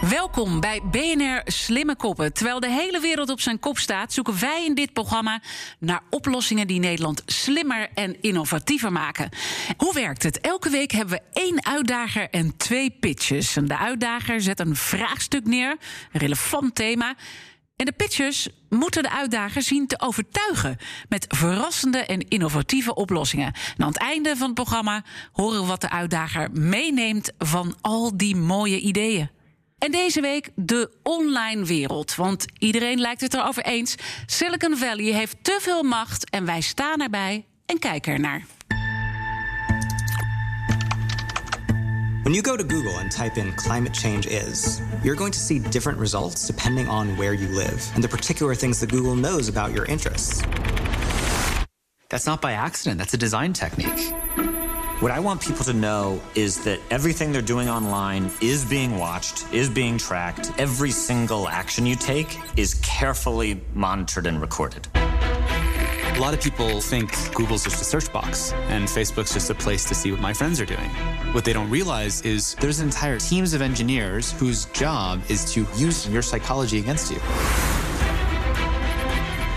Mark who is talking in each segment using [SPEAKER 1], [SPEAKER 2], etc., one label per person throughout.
[SPEAKER 1] Welkom bij BNR Slimme Koppen. Terwijl de hele wereld op zijn kop staat, zoeken wij in dit programma naar oplossingen die Nederland slimmer en innovatiever maken. Hoe werkt het? Elke week hebben we één uitdager en twee pitches. De uitdager zet een vraagstuk neer, een relevant thema. En de pitchers moeten de uitdager zien te overtuigen met verrassende en innovatieve oplossingen. En aan het einde van het programma horen we wat de uitdager meeneemt van al die mooie ideeën. En deze week de online wereld. Want iedereen lijkt het erover eens. Silicon Valley heeft te veel macht en wij staan erbij en kijken ernaar.
[SPEAKER 2] When you go to Google and type in climate change is, you're going to see different results depending on where you live and the particular things that Google knows about your interests.
[SPEAKER 3] That's not by accident, that's a design technique.
[SPEAKER 4] What I want people to know is that everything they're doing online is being watched, is being tracked. Every single action you take is carefully monitored and recorded.
[SPEAKER 3] A lot of people think Google's just a search box and Facebook's just a place to see what my friends are doing. What they don't realize is there's entire teams of engineers whose job is to use your psychology against you.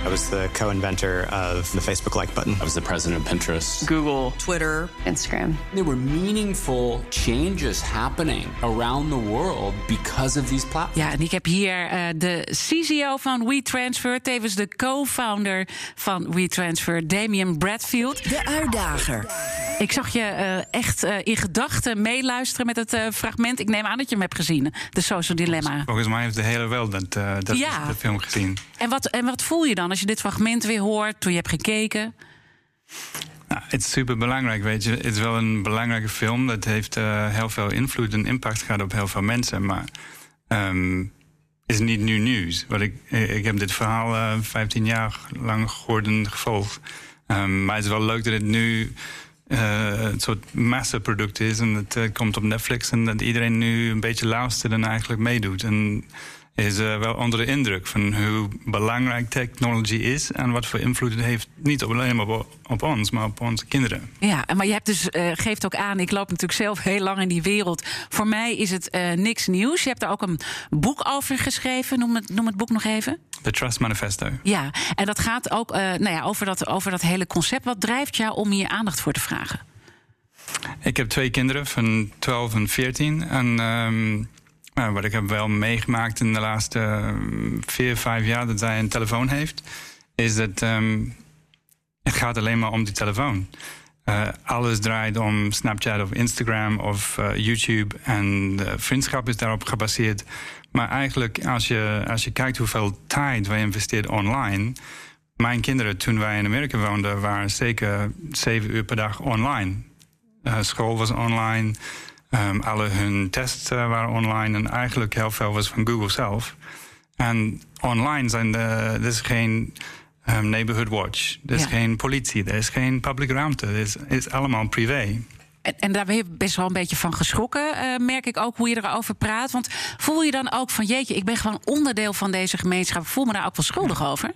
[SPEAKER 2] I was the co-inventor of the Facebook like button.
[SPEAKER 5] I was the president of Pinterest,
[SPEAKER 6] Google,
[SPEAKER 7] Twitter,
[SPEAKER 6] Instagram.
[SPEAKER 5] There were meaningful changes happening around the world because of these platforms.
[SPEAKER 1] Ja, en ik heb hier uh, de CCO van WeTransfer, tevens de co-founder van WeTransfer, Damien Bradfield.
[SPEAKER 8] De uitdager.
[SPEAKER 1] Ik zag je uh, echt uh, in gedachten meeluisteren met het fragment. Ik neem aan dat je hem hebt gezien, de Social Dilemma.
[SPEAKER 9] Volgens mij heeft de hele wereld dat, dat,
[SPEAKER 1] ja.
[SPEAKER 9] de film gezien.
[SPEAKER 1] En wat, en wat voel je dan als je dit fragment weer hoort, toen je hebt gekeken?
[SPEAKER 9] Nou, het is super belangrijk, weet je. Het is wel een belangrijke film. Dat heeft uh, heel veel invloed en impact gehad op heel veel mensen. Maar um, is niet nu nieuws. Want ik, ik heb dit verhaal uh, 15 jaar lang gehoord en gevolgd. Um, maar het is wel leuk dat het nu een soort massaproduct is. En het uh, komt op Netflix. En dat iedereen nu een beetje luistert en eigenlijk meedoet. En is uh, wel onder de indruk van hoe belangrijk technology is en wat voor invloed het heeft, niet alleen maar op, op ons, maar op onze kinderen.
[SPEAKER 1] Ja, maar je hebt dus, uh, geeft ook aan, ik loop natuurlijk zelf heel lang in die wereld. Voor mij is het uh, niks nieuws. Je hebt daar ook een boek over geschreven. Noem het, noem het boek nog even.
[SPEAKER 9] The Trust Manifesto.
[SPEAKER 1] Ja, en dat gaat ook nou ja, over, dat, over dat hele concept. Wat drijft jou om hier aandacht voor te vragen?
[SPEAKER 9] Ik heb twee kinderen van 12 en 14. En um, nou, wat ik heb wel meegemaakt in de laatste uh, vier, vijf jaar dat zij een telefoon heeft, is dat um, het gaat alleen maar om die telefoon. Uh, alles draait om Snapchat of Instagram of uh, YouTube en vriendschap is daarop gebaseerd. Maar eigenlijk, als je, als je kijkt hoeveel tijd wij investeren online. Mijn kinderen, toen wij in Amerika woonden, waren zeker zeven uur per dag online. School was online. Um, alle hun tests uh, waren online en eigenlijk heel veel was van Google zelf. En online zijn de, er is geen um, neighborhood watch, er is ja. geen politie, er is geen public ruimte, het is, is allemaal privé.
[SPEAKER 1] En, en, daar ben je best wel een beetje van geschrokken, uh, merk ik ook hoe je erover praat. Want voel je dan ook van jeetje, ik ben gewoon onderdeel van deze gemeenschap, voel me daar ook wel schuldig ja. over?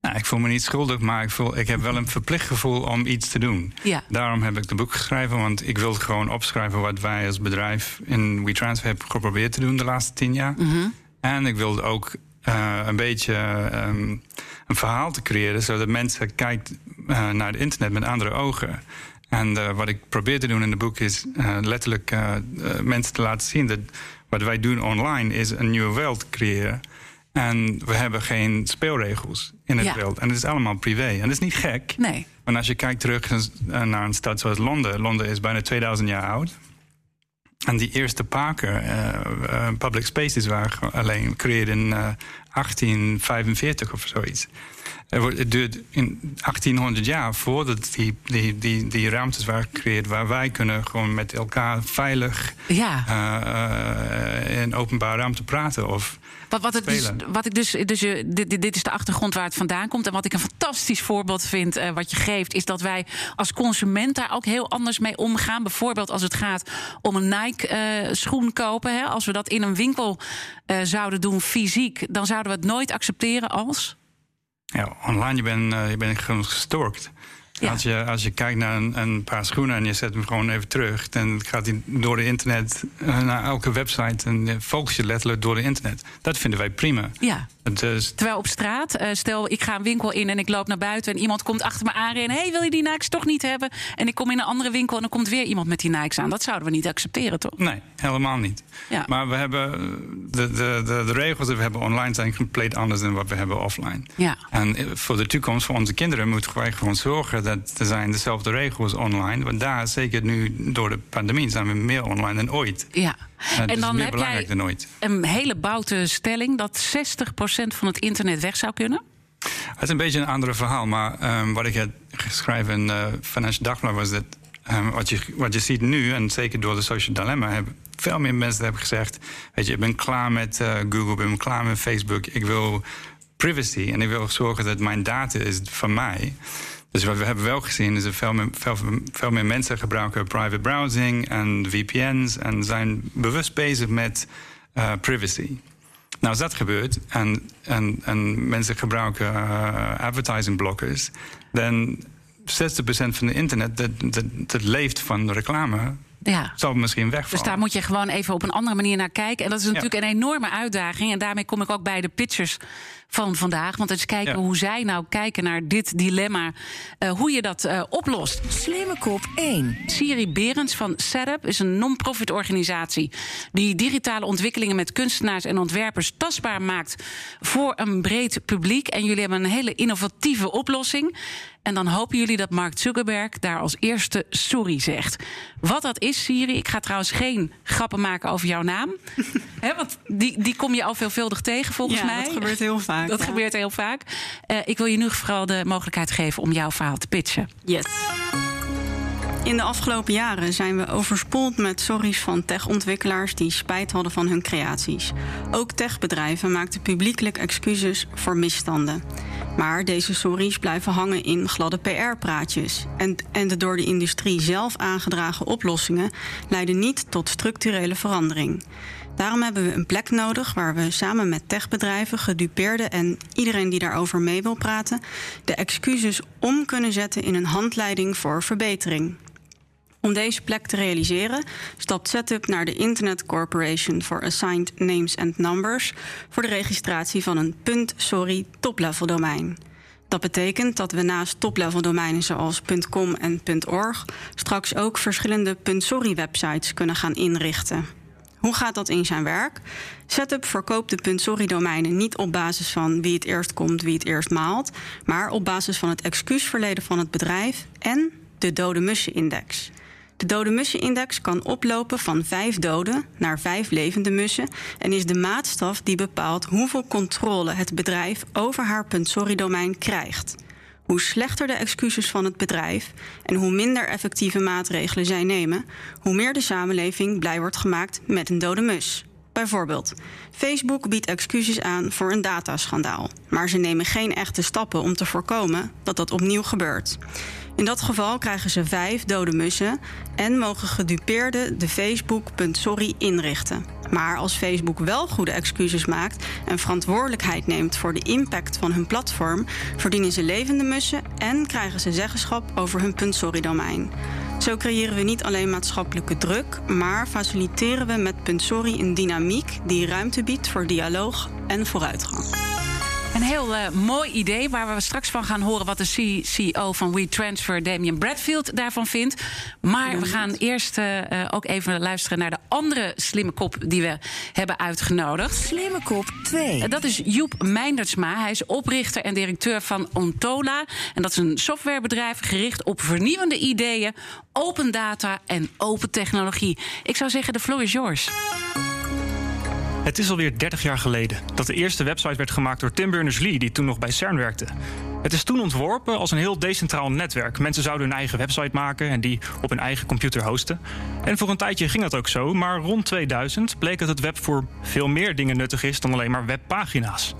[SPEAKER 9] Nou, ik voel me niet schuldig, maar ik, voel, ik heb wel een verplicht gevoel om iets te doen.
[SPEAKER 1] Ja.
[SPEAKER 9] Daarom heb ik het boek geschreven, want ik wil gewoon opschrijven wat wij als bedrijf in WeTransfer hebben geprobeerd te doen de laatste tien jaar.
[SPEAKER 1] Mm -hmm.
[SPEAKER 9] En ik wilde ook uh, een beetje um, een verhaal te creëren, zodat mensen kijken uh, naar het internet met andere ogen. En uh, wat ik probeer te doen in het boek is letterlijk mensen te laten zien dat wat wij doen online is een nieuwe wereld creëren. En we hebben geen speelregels in het
[SPEAKER 1] Ja.
[SPEAKER 9] wereld. En het is allemaal privé. En dat is niet gek.
[SPEAKER 1] Nee.
[SPEAKER 9] Want als je kijkt terug naar een stad zoals Londen. Londen is bijna 2000 jaar oud. En die eerste parken, uh, uh, public spaces, waren alleen gecreëerd in uh, 1845 of zoiets. Er wordt- Het duurt in 1800 jaar voordat die, die, die, die ruimtes waren gecreëerd... waar wij kunnen gewoon met elkaar veilig
[SPEAKER 1] Ja.
[SPEAKER 9] eh, in openbare ruimte praten. Of
[SPEAKER 1] Wat, wat, het dus, wat ik dus, dus je, dit, dit- is de achtergrond waar het vandaan komt. En wat ik een fantastisch voorbeeld vind, eh, wat je geeft, is dat wij als consument daar ook heel anders mee omgaan. Bijvoorbeeld als het gaat om een Nike-schoen kopen. Hè. Als we dat in een winkel zouden doen, fysiek, dan zouden we het nooit accepteren als.
[SPEAKER 9] Ja, online je bent eh, je bent gewoon gestorkt.
[SPEAKER 1] Ja.
[SPEAKER 9] Als, je, als je kijkt naar een, een paar schoenen en je zet hem gewoon even terug... dan gaat hij door de internet eh, naar elke website... en je focus je letterlijk door de internet. Dat vinden wij prima.
[SPEAKER 1] Ja.
[SPEAKER 9] Is,
[SPEAKER 1] Terwijl op straat, eh, stel ik ga een winkel in en ik loop naar buiten en iemand komt achter me aanrennen. Hé, hey, wil je die Nikes toch niet hebben? En ik kom in een andere winkel en dan komt weer iemand met die Nikes aan. Dat zouden we niet accepteren, toch?
[SPEAKER 9] nee, helemaal niet.
[SPEAKER 1] Ja.
[SPEAKER 9] Maar we hebben eh, de, de, de, de regels die we hebben online zijn compleet anders dan wat we hebben offline.
[SPEAKER 1] Ja.
[SPEAKER 9] En eh, voor de toekomst, voor onze kinderen, moeten wij gewoon zorgen dat er zijn dezelfde regels online. Want daar, zeker nu door de pandemie, zijn we meer online dan ooit.
[SPEAKER 1] Ja. En dan heb jij
[SPEAKER 9] dan
[SPEAKER 1] een hele boute stelling dat 60% van het internet weg zou kunnen.
[SPEAKER 9] Het is een beetje een ander verhaal, maar ehm, wat ik had geschreven in uh, Financial Dagblad was dat ehm, wat, je, wat je ziet nu, en zeker door de social dilemma, hebben veel meer mensen hebben gezegd: Weet je, ik ben klaar met uh, Google, ik ben klaar met Facebook, ik wil privacy en ik wil zorgen dat mijn data is van mij. Dus wat we hebben wel gezien is dat veel meer, veel, veel meer mensen gebruiken private browsing en VPN's en zijn bewust bezig met uh, privacy. Nou, als dat gebeurt en, en, en mensen gebruiken uh, advertising blockers, dan 60% van het internet dat, dat, dat leeft van reclame.
[SPEAKER 1] Ja.
[SPEAKER 9] Zal misschien wegvallen.
[SPEAKER 1] Dus daar moet je gewoon even op een andere manier naar kijken. En dat is natuurlijk ja. een enorme uitdaging. En daarmee kom ik ook bij de pitchers van vandaag. Want eens kijken ja. hoe zij nou kijken naar dit dilemma. Uh, hoe je dat uh, oplost.
[SPEAKER 8] Slimme kop 1.
[SPEAKER 1] Siri Berends van Setup is een non-profit organisatie. die digitale ontwikkelingen met kunstenaars en ontwerpers tastbaar maakt. voor een breed publiek. En jullie hebben een hele innovatieve oplossing. En dan hopen jullie dat Mark Zuckerberg daar als eerste sorry zegt. Wat dat is, Siri. Ik ga trouwens geen grappen maken over jouw naam. He, want die, die kom je al veelvuldig tegen, volgens
[SPEAKER 6] ja,
[SPEAKER 1] mij.
[SPEAKER 6] dat gebeurt heel vaak.
[SPEAKER 1] Dat
[SPEAKER 6] ja.
[SPEAKER 1] gebeurt heel vaak. Uh, ik wil je nu vooral de mogelijkheid geven om jouw verhaal te pitchen.
[SPEAKER 6] Yes. In de afgelopen jaren zijn we overspoeld met sorry's van techontwikkelaars die spijt hadden van hun creaties. Ook techbedrijven maakten publiekelijk excuses voor misstanden. Maar deze sorry's blijven hangen in gladde PR-praatjes. En, en de door de industrie zelf aangedragen oplossingen leiden niet tot structurele verandering. Daarom hebben we een plek nodig waar we samen met techbedrijven, gedupeerden en iedereen die daarover mee wil praten, de excuses om kunnen zetten in een handleiding voor verbetering. Om deze plek te realiseren stapt Setup naar de Internet Corporation for Assigned Names and Numbers voor de registratie van een .sorry top-level domein. Dat betekent dat we naast top-level domeinen zoals .com en .org straks ook verschillende .sorry websites kunnen gaan inrichten. Hoe gaat dat in zijn werk? Setup verkoopt de .sorry domeinen niet op basis van wie het eerst komt, wie het eerst maalt, maar op basis van het excuusverleden van het bedrijf en de dode mussen-index. De dode mussen-index kan oplopen van vijf doden naar vijf levende mussen en is de maatstaf die bepaalt hoeveel controle het bedrijf over haar .sorry-domein krijgt. Hoe slechter de excuses van het bedrijf en hoe minder effectieve maatregelen zij nemen, hoe meer de samenleving blij wordt gemaakt met een dode mus. Bijvoorbeeld, Facebook biedt excuses aan voor een dataschandaal, maar ze nemen geen echte stappen om te voorkomen dat dat opnieuw gebeurt. In dat geval krijgen ze vijf dode mussen en mogen gedupeerden de Facebook.sorry inrichten. Maar als Facebook wel goede excuses maakt en verantwoordelijkheid neemt voor de impact van hun platform, verdienen ze levende mussen en krijgen ze zeggenschap over hun .sorry-domein. Zo creëren we niet alleen maatschappelijke druk, maar faciliteren we met .sorry een dynamiek die ruimte biedt voor dialoog en vooruitgang.
[SPEAKER 1] Een heel uh, mooi idee waar we straks van gaan horen wat de CEO van WeTransfer, Damien Bradfield, daarvan vindt. Maar we gaan eerst uh, ook even luisteren naar de andere slimme kop die we hebben uitgenodigd.
[SPEAKER 8] Slimme kop 2.
[SPEAKER 1] Uh, dat is Joep Meindertsma. Hij is oprichter en directeur van Ontola. En dat is een softwarebedrijf gericht op vernieuwende ideeën, open data en open technologie. Ik zou zeggen, de floor is yours.
[SPEAKER 7] Het is alweer 30 jaar geleden dat de eerste website werd gemaakt door Tim Berners-Lee, die toen nog bij CERN werkte. Het is toen ontworpen als een heel decentraal netwerk. Mensen zouden hun eigen website maken en die op hun eigen computer hosten. En voor een tijdje ging dat ook zo, maar rond 2000 bleek dat het web voor veel meer dingen nuttig is dan alleen maar webpagina's.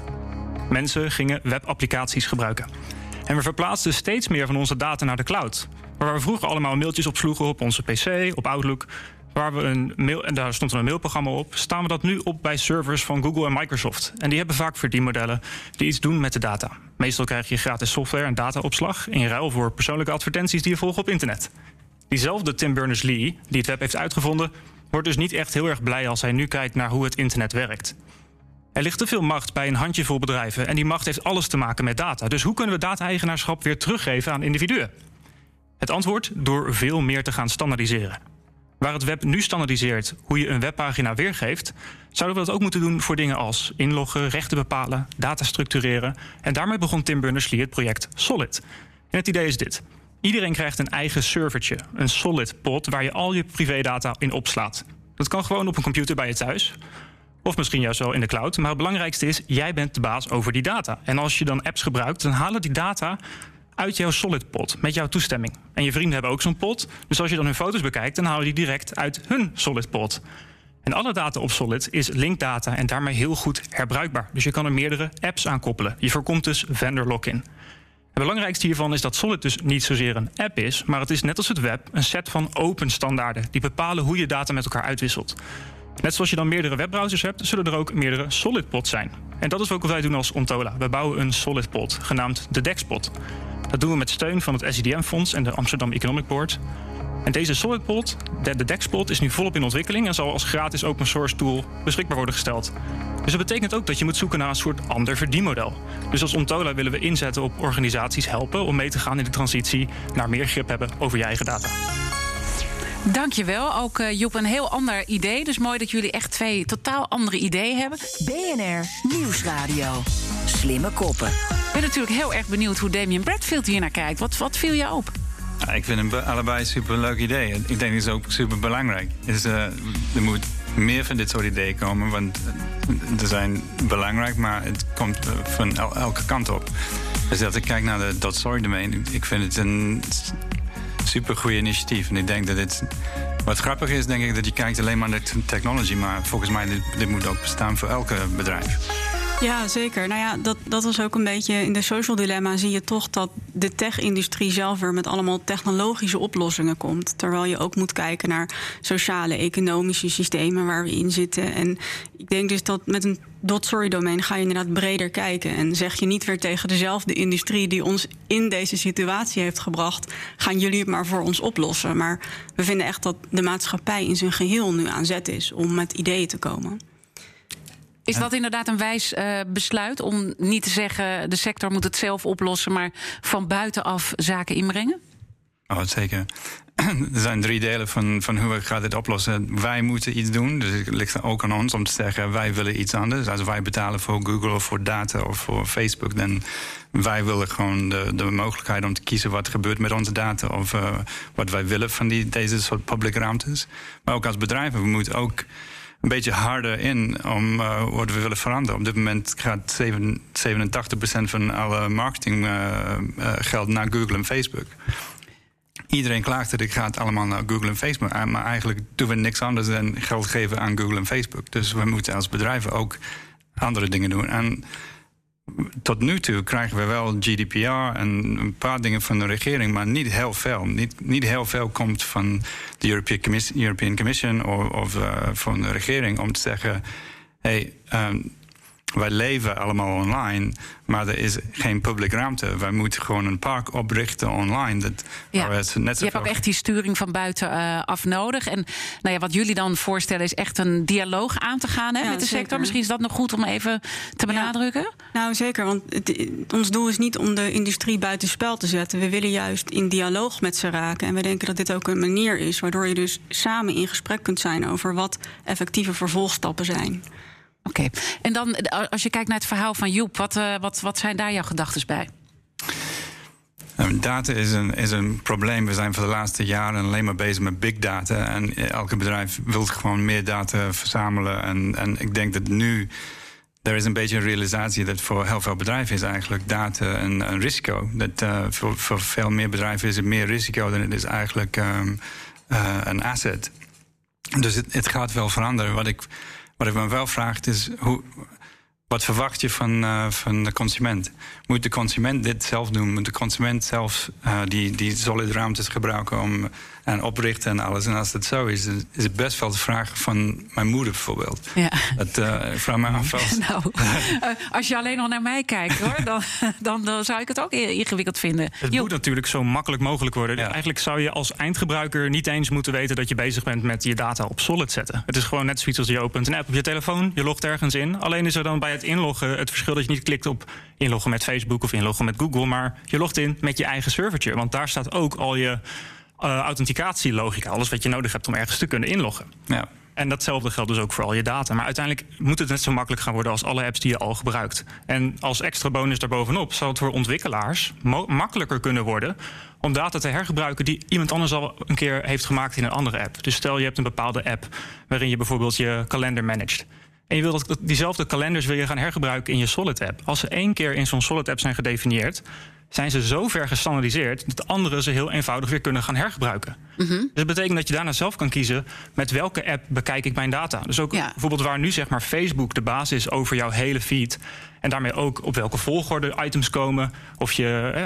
[SPEAKER 7] Mensen gingen webapplicaties gebruiken. En we verplaatsten steeds meer van onze data naar de cloud. Waar we vroeger allemaal mailtjes opsloegen op onze PC, op Outlook, waar we een mail, en daar stond een mailprogramma op, staan we dat nu op bij servers van Google en Microsoft. En die hebben vaak verdienmodellen die iets doen met de data. Meestal krijg je gratis software en dataopslag in ruil voor persoonlijke advertenties die je volgt op internet. Diezelfde Tim Berners-Lee, die het web heeft uitgevonden, wordt dus niet echt heel erg blij als hij nu kijkt naar hoe het internet werkt. Er ligt te veel macht bij een handjevol bedrijven en die macht heeft alles te maken met data. Dus hoe kunnen we data-eigenaarschap weer teruggeven aan individuen? Het antwoord door veel meer te gaan standaardiseren. Waar het web nu standaardiseert hoe je een webpagina weergeeft, zouden we dat ook moeten doen voor dingen als inloggen, rechten bepalen, data structureren. En daarmee begon Tim Berners-Lee het project Solid. En het idee is dit. Iedereen krijgt een eigen servertje, een solid pod waar je al je privédata in opslaat. Dat kan gewoon op een computer bij je thuis. Of misschien juist wel in de cloud. Maar het belangrijkste is, jij bent de baas over die data. En als je dan apps gebruikt, dan halen die data uit jouw solid pot met jouw toestemming. En je vrienden hebben ook zo'n pot. Dus als je dan hun foto's bekijkt, dan haal je die direct uit hun solid pot. En alle data op Solid is linkdata en daarmee heel goed herbruikbaar. Dus je kan er meerdere apps aan koppelen. Je voorkomt dus vendor lock-in. Het belangrijkste hiervan is dat Solid dus niet zozeer een app is, maar het is net als het web een set van open standaarden die bepalen hoe je data met elkaar uitwisselt. Net zoals je dan meerdere webbrowsers hebt, zullen er ook meerdere solid pods zijn. En dat is ook wat wij doen als Ontola. We bouwen een solid pod, genaamd de DEXpot. Dat doen we met steun van het SIDM-fonds en de Amsterdam Economic Board. En deze SolidPod, de, de is nu volop in ontwikkeling en zal als gratis open source tool beschikbaar worden gesteld. Dus dat betekent ook dat je moet zoeken naar een soort ander verdienmodel. Dus als Ontola willen we inzetten op organisaties helpen om mee te gaan in de transitie naar meer grip hebben over je eigen data.
[SPEAKER 1] Dankjewel. Ook uh, Joep, een heel ander idee. Dus mooi dat jullie echt twee totaal andere ideeën hebben.
[SPEAKER 8] BNR Nieuwsradio. Slimme koppen.
[SPEAKER 1] Ik ben natuurlijk heel erg benieuwd hoe Damien Bradfield hier naar kijkt. Wat, wat viel je op?
[SPEAKER 9] Ja, ik vind hem allebei super leuk idee. Ik denk dat het ook super belangrijk is. Uh, er moet meer van dit soort ideeën komen, want er zijn belangrijk, maar het komt van elke kant op. Dus als ik kijk naar de .sorry domein, ik vind het een super goed initiatief. En ik denk dat dit. Wat grappig is, denk ik dat je kijkt alleen maar naar de technology. Maar volgens mij, dit, dit moet ook bestaan voor elke bedrijf.
[SPEAKER 6] Ja, zeker. Nou ja, dat, dat was ook een beetje in de social dilemma. Zie je toch dat de tech-industrie zelf weer met allemaal technologische oplossingen komt. Terwijl je ook moet kijken naar sociale, economische systemen waar we in zitten. En ik denk dus dat met een dot-sorry domein ga je inderdaad breder kijken. En zeg je niet weer tegen dezelfde industrie die ons in deze situatie heeft gebracht. gaan jullie het maar voor ons oplossen. Maar we vinden echt dat de maatschappij in zijn geheel nu aan zet is om met ideeën te komen.
[SPEAKER 1] Is dat inderdaad een wijs uh, besluit om niet te zeggen de sector moet het zelf oplossen, maar van buitenaf zaken inbrengen?
[SPEAKER 9] Oh, zeker. Er zijn drie delen van, van hoe we gaan dit oplossen. Wij moeten iets doen, dus het ligt ook aan ons om te zeggen wij willen iets anders. Als wij betalen voor Google of voor data of voor Facebook, dan wij willen gewoon de, de mogelijkheid om te kiezen wat gebeurt met onze data of uh, wat wij willen van die, deze soort public ruimtes. Maar ook als bedrijven, we moeten ook een beetje harder in om uh, wat we willen veranderen. Op dit moment gaat 7, 87% van alle marketinggeld uh, uh, naar Google en Facebook. Iedereen klaagt dat ik gaat allemaal naar Google en Facebook. Maar eigenlijk doen we niks anders dan geld geven aan Google en Facebook. Dus we moeten als bedrijven ook andere dingen doen. En tot nu toe krijgen we wel GDPR en een paar dingen van de regering, maar niet heel veel. Niet, niet heel veel komt van de European Commission, European Commission of, uh, van de regering om te zeggen: hey, um, wij leven allemaal online, maar er is geen public ruimte. Wij moeten gewoon een park oprichten online. Dat,
[SPEAKER 1] ja. net je hebt ook echt die sturing van buitenaf uh, nodig. En nou ja, wat jullie dan voorstellen is echt een dialoog aan te gaan hè, ja, met de zeker. sector. Misschien is dat nog goed om even te benadrukken. Ja.
[SPEAKER 6] Nou zeker, want het, ons doel is niet om de industrie buitenspel te zetten. We willen juist in dialoog met ze raken. En we denken dat dit ook een manier is waardoor je dus samen in gesprek kunt zijn over wat effectieve vervolgstappen zijn.
[SPEAKER 1] Oké, en dan als je kijkt naar het verhaal van Joep, wat, uh, wat, wat zijn daar jouw gedachten bij?
[SPEAKER 9] Nou, data is een, is een probleem. We zijn voor de laatste jaren alleen maar bezig met big data. En elke bedrijf wil gewoon meer data verzamelen. En, en ik denk dat nu er is een beetje een realisatie dat voor heel veel bedrijven is eigenlijk data een, een risico. Dat voor, veel meer bedrijven is het meer risico dan het is eigenlijk uh, een asset. Dus het, gaat wel veranderen. Wat ik, wat ik me wel vraag is hoe, wat verwacht je van, uh, van de consument? Moet de consument dit zelf doen? Moet de consument zelf uh, die, die solid ruimtes gebruiken om en oprichten en alles? En als dat zo is, is het best wel de vraag van mijn moeder bijvoorbeeld.
[SPEAKER 1] Ja.
[SPEAKER 9] Dat uh, ik vraag me af. Als...
[SPEAKER 1] Nou, als je alleen nog naar mij kijkt, hoor, dan, dan, dan zou ik het ook ingewikkeld vinden.
[SPEAKER 7] Het moet natuurlijk zo makkelijk mogelijk worden. Ja. Eigenlijk zou je als eindgebruiker niet eens moeten weten dat je bezig bent met je data op solid zetten. Het is gewoon net zoiets als je opent een app op je telefoon, je logt ergens in. Alleen is er dan bij het inloggen het verschil dat je niet klikt op inloggen met Facebook of inloggen met Google, maar je logt in met je eigen servertje. Want daar staat ook al je authenticatielogica, alles wat je nodig hebt om ergens te kunnen inloggen.
[SPEAKER 9] Ja.
[SPEAKER 7] En datzelfde geldt dus ook voor al je data. Maar uiteindelijk moet het net zo makkelijk gaan worden als alle apps die je al gebruikt. En als extra bonus daarbovenop zal het voor ontwikkelaars makkelijker kunnen worden om data te hergebruiken die iemand anders al een keer heeft gemaakt in een andere app. Dus stel je hebt een bepaalde app waarin je bijvoorbeeld je kalender managt. En je wilt dat diezelfde kalenders wil je gaan hergebruiken in je Solid app. Als ze één keer in zo'n Solid app zijn gedefinieerd, zijn ze zo ver gestandardiseerd dat de anderen ze heel eenvoudig weer kunnen gaan hergebruiken. Mm -hmm. Dus dat betekent dat je daarna zelf kan kiezen met welke app bekijk ik mijn data. Dus ook ja. bijvoorbeeld waar nu zeg maar Facebook de basis is over jouw hele feed. En daarmee ook op welke volgorde items komen. Of je eh,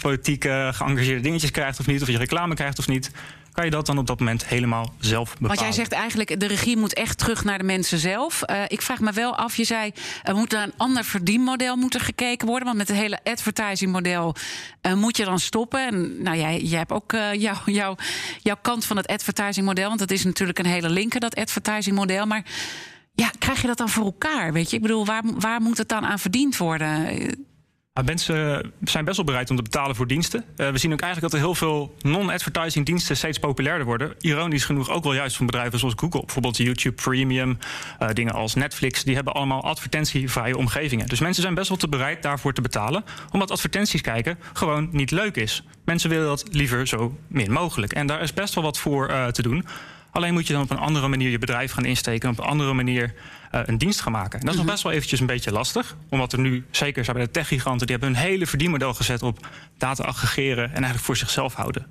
[SPEAKER 7] politiek uh, geëngageerde dingetjes krijgt of niet. Of je reclame krijgt of niet kan je dat dan op dat moment helemaal zelf bepalen.
[SPEAKER 1] Want jij zegt eigenlijk, de regie moet echt terug naar de mensen zelf. Uh, ik vraag me wel af, je zei, er moet naar een ander verdienmodel moeten gekeken worden. Want met het hele advertising model uh, moet je dan stoppen. En nou, jij, jij hebt ook uh, jou, jou, jouw kant van het advertising model. Want dat is natuurlijk een hele linker, dat advertising model. Maar ja, krijg je dat dan voor elkaar? Weet je, ik bedoel, waar, waar moet het dan aan verdiend worden?
[SPEAKER 7] Mensen zijn best wel bereid om te betalen voor diensten. Uh, we zien ook eigenlijk dat er heel veel non-advertising diensten steeds populairder worden. Ironisch genoeg ook wel juist van bedrijven zoals Google. Bijvoorbeeld YouTube Premium, uh, dingen als Netflix. Die hebben allemaal advertentievrije omgevingen. Dus mensen zijn best wel te bereid daarvoor te betalen. Omdat advertenties kijken gewoon niet leuk is. Mensen willen dat liever zo min mogelijk. En daar is best wel wat voor uh, te doen. Alleen moet je dan op een andere manier je bedrijf gaan insteken. Op een andere manier uh, een dienst gaan maken. En dat is nog best wel eventjes een beetje lastig. Omdat er nu, zeker zijn bij de techgiganten... die hebben een hele verdienmodel gezet op data aggregeren... en eigenlijk voor zichzelf houden.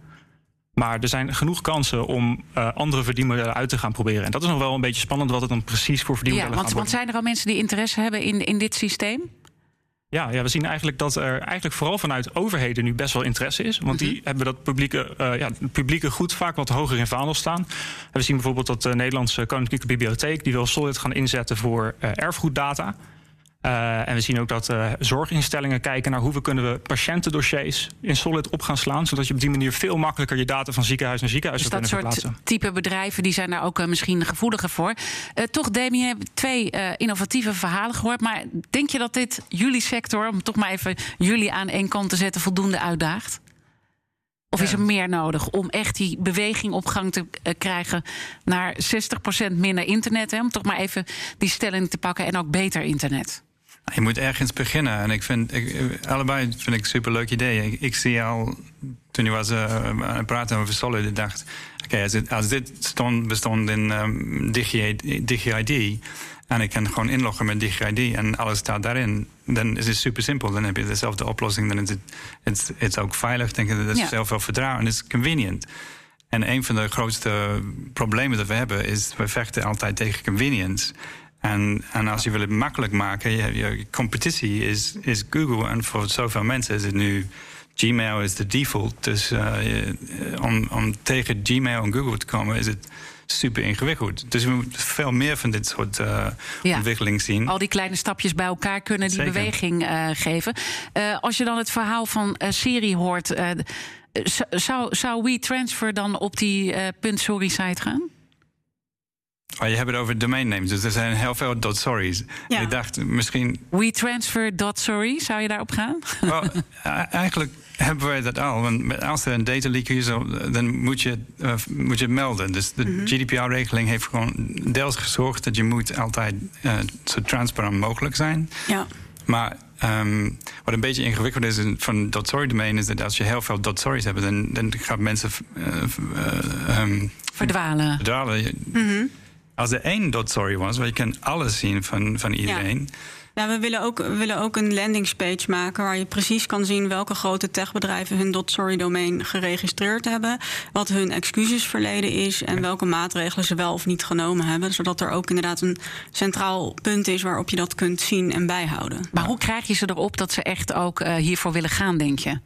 [SPEAKER 7] Maar er zijn genoeg kansen om uh, andere verdienmodellen uit te gaan proberen. En dat is nog wel een beetje spannend wat het dan precies voor verdienmodellen
[SPEAKER 1] ja, want, want zijn er al mensen die interesse hebben in, in dit systeem?
[SPEAKER 7] Ja, ja, we zien eigenlijk dat er eigenlijk vooral vanuit overheden nu best wel interesse is. Want die -hmm. hebben dat publieke, uh, ja, publieke goed vaak wat hoger in vaandel staan. En we zien bijvoorbeeld dat de Nederlandse Koninklijke Bibliotheek... die wil Solid gaan inzetten voor uh, erfgoeddata. Uh, en we zien ook dat uh, zorginstellingen kijken naar hoe we kunnen we patiëntendossiers in Solid op gaan slaan. Zodat je op die manier veel makkelijker je data van ziekenhuis naar ziekenhuis
[SPEAKER 1] dus
[SPEAKER 7] kunnen
[SPEAKER 1] verplaatsen. Dat soort type bedrijven die zijn daar ook uh, misschien gevoeliger voor. toch, Demi, je hebt twee innovatieve verhalen gehoord. Maar denk je dat dit jullie sector, om toch maar even jullie aan één kant te zetten, voldoende uitdaagt? Of is er meer nodig om echt die beweging op gang te krijgen naar 60% minder internet? Hè, om toch maar even die stelling te pakken en ook beter internet.
[SPEAKER 9] Je moet ergens beginnen. En ik vind, ik, allebei vind ik superleuk idee. Ik, ik, zie al, toen je was uh, aan het praten over Solid, ik dacht... oké, okay, als, als, dit stond, bestond in um, DigiID... Digi en ik kan gewoon inloggen met DigiID en alles staat daarin, dan is het super simpel. Dan heb je dezelfde oplossing. Dan is het, het, het is ook veilig. Denk ik, dat is ja. zelf wel vertrouwen. En het is convenient. En een van de grootste problemen dat we hebben is, we vechten altijd tegen convenience. En, en als je wil het makkelijk maken, je, je competitie is, is Google. En voor zoveel mensen is het nu Gmail is de default. Dus uh, om, om tegen Gmail en Google te komen, is het super ingewikkeld. Dus we moeten veel meer van dit soort uh, ja. ontwikkelingen zien.
[SPEAKER 1] Al die kleine stapjes bij elkaar kunnen die Zeker. beweging uh, geven. Uh, als je dan het verhaal van Siri hoort, zou, zou WeTransfer dan op die .sorry site gaan?
[SPEAKER 9] Oh, je hebt het over domain names, dus er zijn heel veel .sorry's. Ja. Ik dacht misschien...
[SPEAKER 1] WeTransfer.sorry, zou je daarop gaan?
[SPEAKER 9] Well, eigenlijk hebben wij dat al. Want als er een data leak is, dan moet je, uh, moet je het melden. Dus de mm -hmm. GDPR-regeling heeft gewoon deels gezorgd dat je moet altijd uh, zo transparant mogelijk zijn.
[SPEAKER 1] Ja.
[SPEAKER 9] Maar um, wat een beetje ingewikkeld is van .sorry domein is dat als je heel veel .sorry's hebt, dan, dan gaan mensen uh, um,
[SPEAKER 1] verdwalen.
[SPEAKER 9] verdwalen.
[SPEAKER 1] Mm -hmm.
[SPEAKER 9] Als er één dot sorry was, waar je kan alles zien van, van iedereen.
[SPEAKER 6] Ja, we willen, ook, we willen ook een landingspage maken waar je precies kan zien welke grote techbedrijven hun .sorry domein geregistreerd hebben, wat hun excusesverleden is en welke maatregelen ze wel of niet genomen hebben, zodat er ook inderdaad een centraal punt is waarop je dat kunt zien en bijhouden.
[SPEAKER 1] Maar hoe krijg je ze erop dat ze echt ook uh, hiervoor willen gaan, denk je?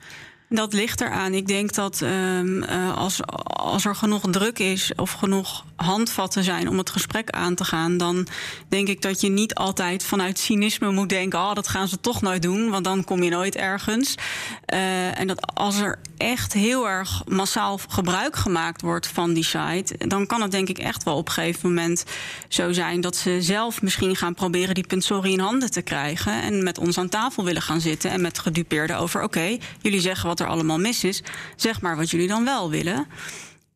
[SPEAKER 6] Dat ligt eraan. Ik denk dat um, uh, als, als er genoeg druk is of genoeg handvatten zijn om het gesprek aan te gaan, dan denk ik dat je niet altijd vanuit cynisme moet denken: oh, dat gaan ze toch nooit doen, want dan kom je nooit ergens. Uh, en dat als er echt heel erg massaal gebruik gemaakt wordt van die site, dan kan het denk ik echt wel op een gegeven moment zo zijn dat ze zelf misschien gaan proberen die punt sorry in handen te krijgen en met ons aan tafel willen gaan zitten en met gedupeerden over: oké, jullie zeggen wat er allemaal mis is, zeg maar wat jullie dan wel willen.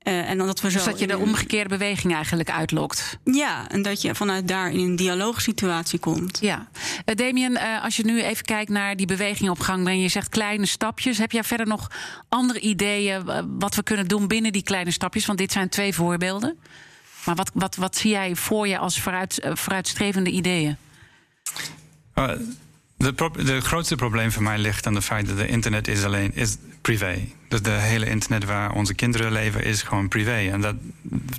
[SPEAKER 1] Uh, en dat we zo dus dat je de omgekeerde beweging eigenlijk uitlokt.
[SPEAKER 6] Ja, en dat je vanuit daar in een dialoogsituatie komt.
[SPEAKER 1] Ja. Uh, Damien, uh, als je nu even kijkt naar die beweging op gang brengen, je zegt kleine stapjes. Heb jij verder nog andere ideeën wat we kunnen doen binnen die kleine stapjes? Want dit zijn twee voorbeelden. Maar wat, wat, wat zie jij voor je als vooruit, vooruitstrevende ideeën?
[SPEAKER 9] De, grootste probleem voor mij ligt aan het feit dat de internet is alleen is privé. Dus de hele internet waar onze kinderen leven is gewoon privé. En dat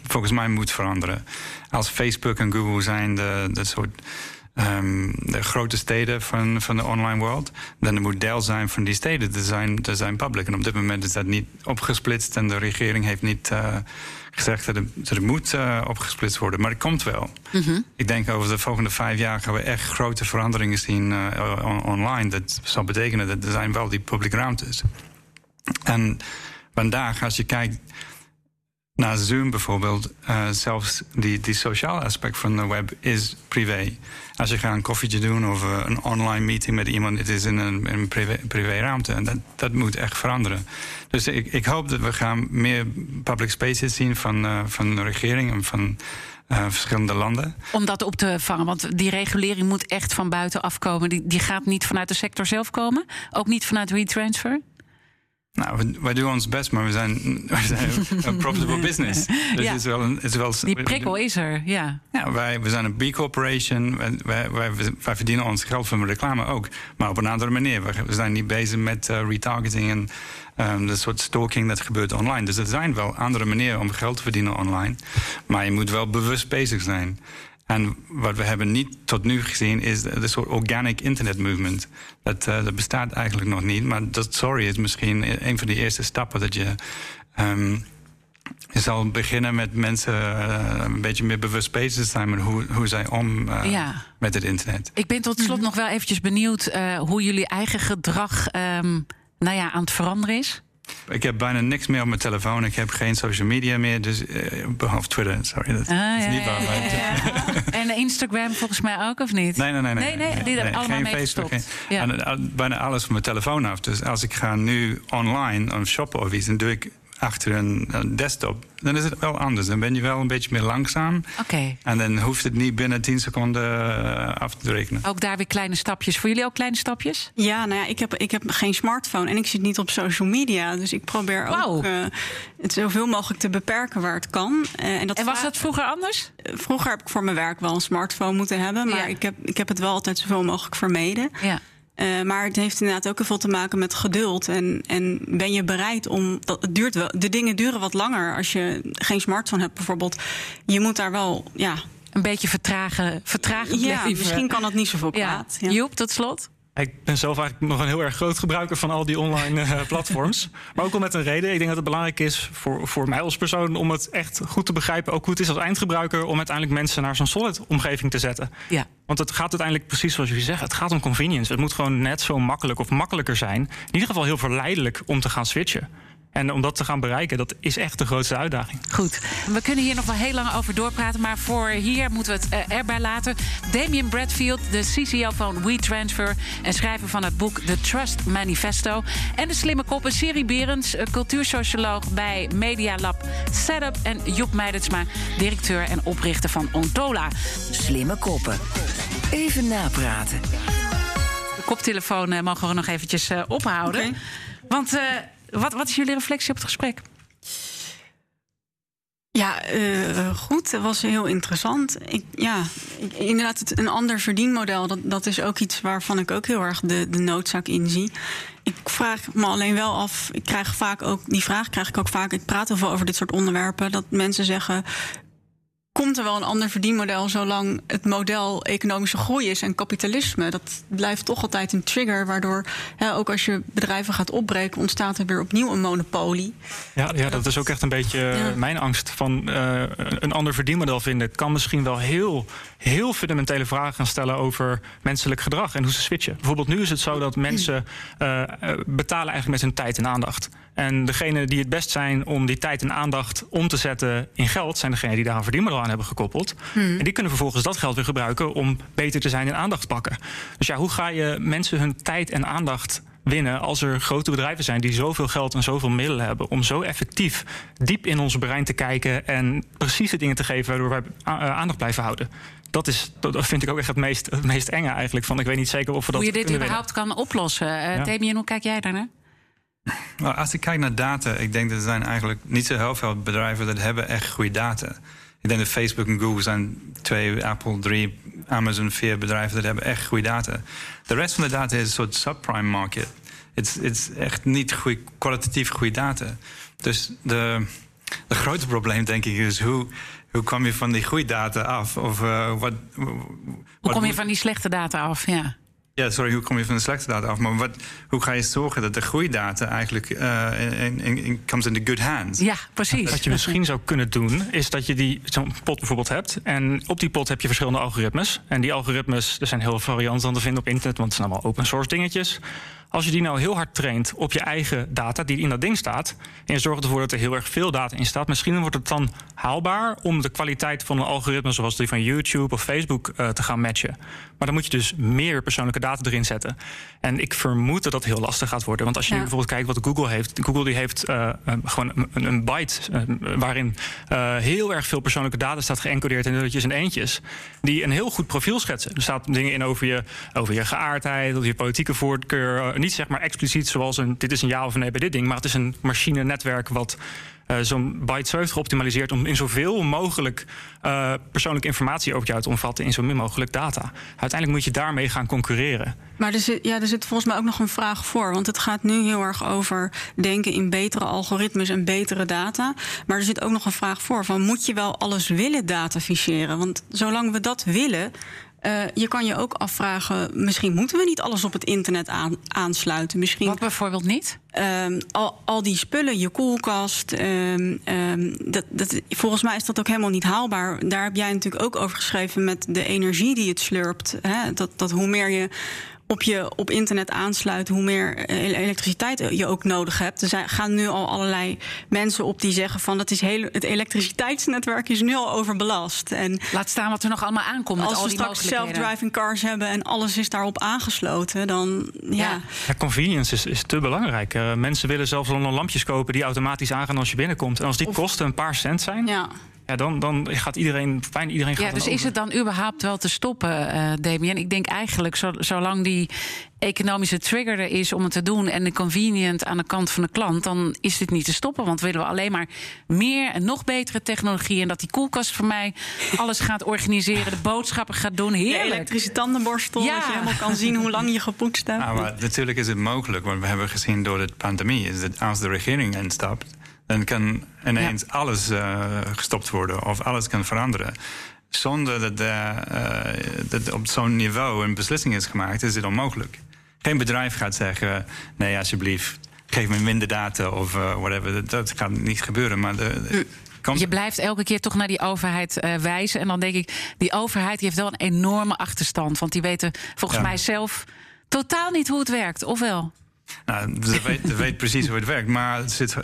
[SPEAKER 9] volgens mij moet veranderen. Als Facebook en Google zijn de, de soort um, de grote steden van, van de online world, dan moet deel zijn van die steden te zijn, zijn public. En op dit moment is dat niet opgesplitst en de regering heeft niet. Uh, gezegd dat het, dat moet uh, opgesplitst worden. Maar het komt wel. Mm -hmm. Ik denk over de volgende vijf jaar gaan we echt grote veranderingen zien uh, on online. Dat zal betekenen dat er zijn wel die public ruimtes. En vandaag, als je kijkt naar Zoom bijvoorbeeld, uh, zelfs die, die sociale aspect van de web is privé. Als je gaat een koffietje doen of uh, een online meeting met iemand, het is in een, een privé, privé ruimte. En dat, dat moet echt veranderen. Dus ik, ik hoop dat we gaan meer public spaces zien van, uh, van de regering en van verschillende landen.
[SPEAKER 1] Om dat op te vangen, want die regulering moet echt van buiten afkomen. Die, die gaat niet vanuit de sector zelf komen, ook niet vanuit retransfer.
[SPEAKER 9] Nou, wij doen ons best, maar we zijn, we zijn een profitable business. Dus ja. is wel een, is wel,
[SPEAKER 1] Die prikkel is er, ja.
[SPEAKER 9] ja wij, we zijn een B-corporation. Wij, wij, wij, verdienen ons geld van reclame ook. Maar op een andere manier. We, zijn niet bezig met uh, retargeting en um, de soort stalking dat gebeurt online. Dus er zijn wel andere manieren om geld te verdienen online. Maar je moet wel bewust bezig zijn. En wat we hebben niet tot nu gezien is de soort organic internet movement. Dat, uh, dat bestaat eigenlijk nog niet. Maar dat sorry is misschien een van de eerste stappen dat je. Um, je zal beginnen met mensen uh, een beetje meer bewust bezig zijn met hoe, hoe zij om uh, ja. met het internet.
[SPEAKER 1] Ik ben tot slot nog wel eventjes benieuwd hoe jullie eigen gedrag um, nou ja, aan het veranderen is.
[SPEAKER 9] Ik heb bijna niks meer op mijn telefoon. Ik heb geen social media meer, dus uh, behalve Twitter. Sorry, dat ah, is ja, niet waar.
[SPEAKER 1] Ja, en Instagram volgens mij ook, of niet?
[SPEAKER 9] Nee, nee, nee.
[SPEAKER 1] Nee, nee, nee, die nee, allemaal geen Facebook.
[SPEAKER 9] Geen, en, bijna alles van mijn telefoon af. Dus als ik ga nu online om shoppen of iets, dan doe ik achter een, desktop, dan is het wel anders. Dan ben je wel een beetje meer langzaam.
[SPEAKER 1] Oké.
[SPEAKER 9] En dan hoeft het niet binnen 10 seconden uh, af te rekenen.
[SPEAKER 1] Ook daar weer kleine stapjes. Voor jullie ook kleine stapjes?
[SPEAKER 6] Ja, nou ja, ik heb, ik heb geen smartphone en ik zit niet op social media. Dus ik probeer wow. ook uh, het zoveel mogelijk te beperken waar het kan.
[SPEAKER 1] Uh, en, dat en was dat vroeger anders?
[SPEAKER 6] Vroeger heb ik voor mijn werk wel een smartphone moeten hebben. Maar ja. ik, heb, ik heb het wel altijd zoveel mogelijk vermeden.
[SPEAKER 1] Ja.
[SPEAKER 6] Uh, maar het heeft inderdaad ook heel veel te maken met geduld. En, en ben je bereid om. Dat, het duurt wel, de dingen duren wat langer als je geen smartphone hebt, bijvoorbeeld. Je moet daar wel. Ja,
[SPEAKER 1] een beetje vertragen, vertragen
[SPEAKER 6] ja, misschien kan dat niet zoveel kwaad.
[SPEAKER 1] Ja. Joep, tot slot.
[SPEAKER 7] Ik ben zelf eigenlijk nog een heel erg groot gebruiker van al die online uh, platforms. maar ook wel met een reden. Ik denk dat het belangrijk is voor, voor mij als persoon om het echt goed te begrijpen. Ook hoe het is als eindgebruiker om uiteindelijk mensen naar zo'n solid omgeving te zetten.
[SPEAKER 1] Ja.
[SPEAKER 7] Want het gaat uiteindelijk precies zoals jullie zeggen. Het gaat om convenience. Het moet gewoon net zo makkelijk of makkelijker zijn. In ieder geval heel verleidelijk om te gaan switchen. En om dat te gaan bereiken, dat is echt de grootste uitdaging.
[SPEAKER 1] Goed. We kunnen hier nog wel heel lang over doorpraten. Maar voor hier moeten we het uh, erbij laten. Damien Bradfield, de CCO van WeTransfer... en schrijver van het boek The Trust Manifesto. En de slimme koppen Siri Berends, cultuursocioloog bij Media Lab Setup... en Joep Meidertsma, directeur en oprichter van Ontola.
[SPEAKER 8] Slimme koppen. Even napraten.
[SPEAKER 1] De koptelefoon uh, mogen we nog eventjes uh, ophouden. Okay. Want... Wat, wat is jullie reflectie op het gesprek?
[SPEAKER 6] Ja, uh, goed. Dat was heel interessant. Ik, ja, inderdaad, het, een ander verdienmodel, dat, dat is ook iets waarvan ik ook heel erg de, de noodzaak in zie. Ik vraag me alleen wel af, ik krijg vaak ook, die vraag krijg ik ook vaak, ik praat heel veel over dit soort onderwerpen, dat mensen zeggen, komt er wel een ander verdienmodel zolang het model economische groei is en kapitalisme. Dat blijft toch altijd een trigger, waardoor hè, ook als je bedrijven gaat opbreken, ontstaat er weer opnieuw een monopolie.
[SPEAKER 7] Ja, ja dat is ook echt een beetje eh, mijn angst. Van uh, een ander verdienmodel vinden kan misschien wel heel, heel fundamentele vragen gaan stellen over menselijk gedrag en hoe ze switchen. Bijvoorbeeld nu is het zo dat mensen uh, betalen eigenlijk met hun tijd en aandacht. En degenen die het best zijn om die tijd en aandacht om te zetten in geld, zijn degenen die daar een verdienmodel aan hebben gekoppeld. Hmm. En die kunnen vervolgens dat geld weer gebruiken om beter te zijn in aandacht pakken. Dus ja, hoe ga je mensen hun tijd en aandacht winnen als er grote bedrijven zijn die zoveel geld en zoveel middelen hebben om zo effectief diep in ons brein te kijken en precieze dingen te geven waardoor wij aandacht blijven houden. Dat, is, dat vind ik ook echt het meest, het meest enge eigenlijk. Van, ik weet niet zeker of we dat
[SPEAKER 1] Hoe je dit
[SPEAKER 7] überhaupt
[SPEAKER 1] kan oplossen. Uh, ja. hoe kijk jij daarnaar?
[SPEAKER 9] Nou, als ik kijk naar data, ik denk dat er zijn eigenlijk niet zo heel veel bedrijven dat hebben echt goede data. Ik denk dat Facebook en Google zijn twee, Apple drie, Amazon vier bedrijven dat hebben echt goede data. De rest van de data is een soort subprime market. Het is echt niet goeie, kwalitatief goede data. Dus de, de grote probleem denk ik is hoe, hoe kom je van die goede data af? Of, uh, wat,
[SPEAKER 1] hoe kom je van die slechte data af? Ja.
[SPEAKER 9] Ja, sorry, hoe kom je van de slechte data af? Maar wat, hoe ga je zorgen dat de goede data eigenlijk uh, in, in, in, comes in the good hands?
[SPEAKER 1] Ja, precies.
[SPEAKER 7] Wat je misschien zou kunnen doen, is dat je die zo'n pot bijvoorbeeld hebt. En op die pot heb je verschillende algoritmes. En die algoritmes, er zijn heel veel varianten aan te vinden op internet, want het zijn allemaal open source dingetjes. Als je die nou heel hard traint op je eigen data die in dat ding staat. En je zorgt ervoor dat er heel erg veel data in staat. Misschien wordt het dan haalbaar om de kwaliteit van een algoritme zoals die van YouTube of Facebook uh, te gaan matchen. Maar dan moet je dus meer persoonlijke data erin zetten. En ik vermoed dat dat heel lastig gaat worden. Want als je ja. bijvoorbeeld kijkt wat Google heeft. Google die heeft uh, gewoon een, een byte uh, waarin heel erg veel persoonlijke data staat geëncodeerd in nulletjes en eentjes. Die een heel goed profiel schetsen. Er staat dingen in over je, over je geaardheid, over je politieke voorkeur niet zeg maar expliciet zoals een dit is een ja of nee bij dit ding, maar het is een machine-netwerk wat uh, zo'n byte heeft geoptimaliseerd om in zoveel mogelijk uh, persoonlijke informatie over jou te omvatten in zo min mogelijk data. Uiteindelijk moet je daarmee gaan concurreren.
[SPEAKER 6] Maar er zit, ja, er zit volgens mij ook nog een vraag voor. Want het gaat nu heel erg over denken in betere algoritmes en betere data. Maar er zit ook nog een vraag voor: van moet je wel alles willen dataficeren? Want zolang we dat willen, uh, je kan je ook afvragen, misschien moeten we niet alles op het internet aan, aansluiten. Misschien,
[SPEAKER 1] Wat bijvoorbeeld niet?
[SPEAKER 6] Um, al, al die spullen, je koelkast, um, um, dat, dat, volgens mij is dat ook helemaal niet haalbaar. Daar heb jij natuurlijk ook over geschreven met de energie die het slurpt. Hè? Dat, dat hoe meer je op je op internet aansluit, hoe meer eh, elektriciteit je ook nodig hebt. Er gaan nu al allerlei mensen op die zeggen van dat is heel, het elektriciteitsnetwerk is nu al overbelast. En
[SPEAKER 1] Laat staan wat er nog allemaal aankomt.
[SPEAKER 6] Als
[SPEAKER 1] met al
[SPEAKER 6] we
[SPEAKER 1] die
[SPEAKER 6] straks self-driving cars hebben en alles is daarop aangesloten, dan ja.
[SPEAKER 1] Ja,
[SPEAKER 7] ja convenience is, is te belangrijk. Uh, mensen willen zelfs al lampjes kopen die automatisch aangaan als je binnenkomt. En als die
[SPEAKER 6] Of-
[SPEAKER 7] kosten een paar cent zijn,
[SPEAKER 6] ja.
[SPEAKER 7] Ja, dan, dan gaat iedereen, bijna iedereen gaat
[SPEAKER 1] Ja, dus is het dan überhaupt wel te stoppen, eh Damien? Ik denk eigenlijk, zo, zolang die economische trigger er is om het te doen... en de convenient aan de kant van de klant... dan is dit niet te stoppen. Want willen we alleen maar meer en nog betere technologie... en dat die koelkast voor mij alles gaat organiseren... de boodschappen gaat doen,
[SPEAKER 6] De
[SPEAKER 1] heerlijk.
[SPEAKER 6] elektrische tandenborstel,
[SPEAKER 1] Ja.
[SPEAKER 6] dat je helemaal kan zien hoe lang je gepoetst hebt.
[SPEAKER 9] Ja, maar natuurlijk is het mogelijk, want we hebben gezien door de pandemie, is dat als de regering instapt, dan kan ineens alles eh, gestopt worden of alles kan veranderen. Zonder dat, eh, dat op zo'n niveau een beslissing is gemaakt, is dit onmogelijk. Geen bedrijf gaat zeggen: nee, alsjeblieft, geef me minder data of eh, whatever. Dat, dat gaat niet gebeuren. Maar de,
[SPEAKER 1] Je blijft elke keer toch naar die overheid wijzen. En dan denk ik, die overheid die heeft wel een enorme achterstand. Want die weten volgens
[SPEAKER 9] Ja.
[SPEAKER 1] mij zelf totaal niet hoe het werkt. Of wel?
[SPEAKER 9] Nou, ze weet, weet precies hoe het werkt. Maar het zit,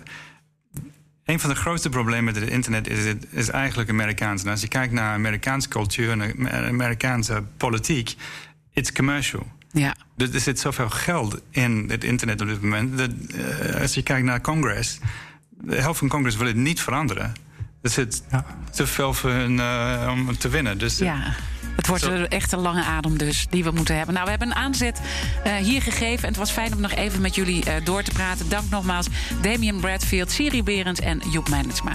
[SPEAKER 9] een van de grootste problemen met het internet is, het, is eigenlijk Amerikaans. En als je kijkt naar Amerikaanse cultuur en Amerikaanse politiek, it's commercial.
[SPEAKER 1] Ja.
[SPEAKER 9] Dus er zit zoveel geld in het internet op dit moment. Dat, eh, als je kijkt naar Congress, de helft van Congress wil het niet veranderen. Er zit te veel voor hun, eh, om te winnen. Dus
[SPEAKER 1] Ja. Het wordt echt een lange adem dus die we moeten hebben. Nou, we hebben een aanzet eh, hier gegeven. En het was fijn om nog even met jullie eh, door te praten. Dank nogmaals Damian Bradfield, Siri Berends en Joep Meinetsma.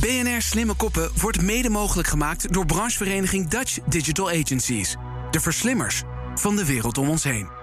[SPEAKER 10] BNR Slimme Koppen wordt mede mogelijk gemaakt door branchevereniging Dutch Digital Agencies. De verslimmers van de wereld om ons heen.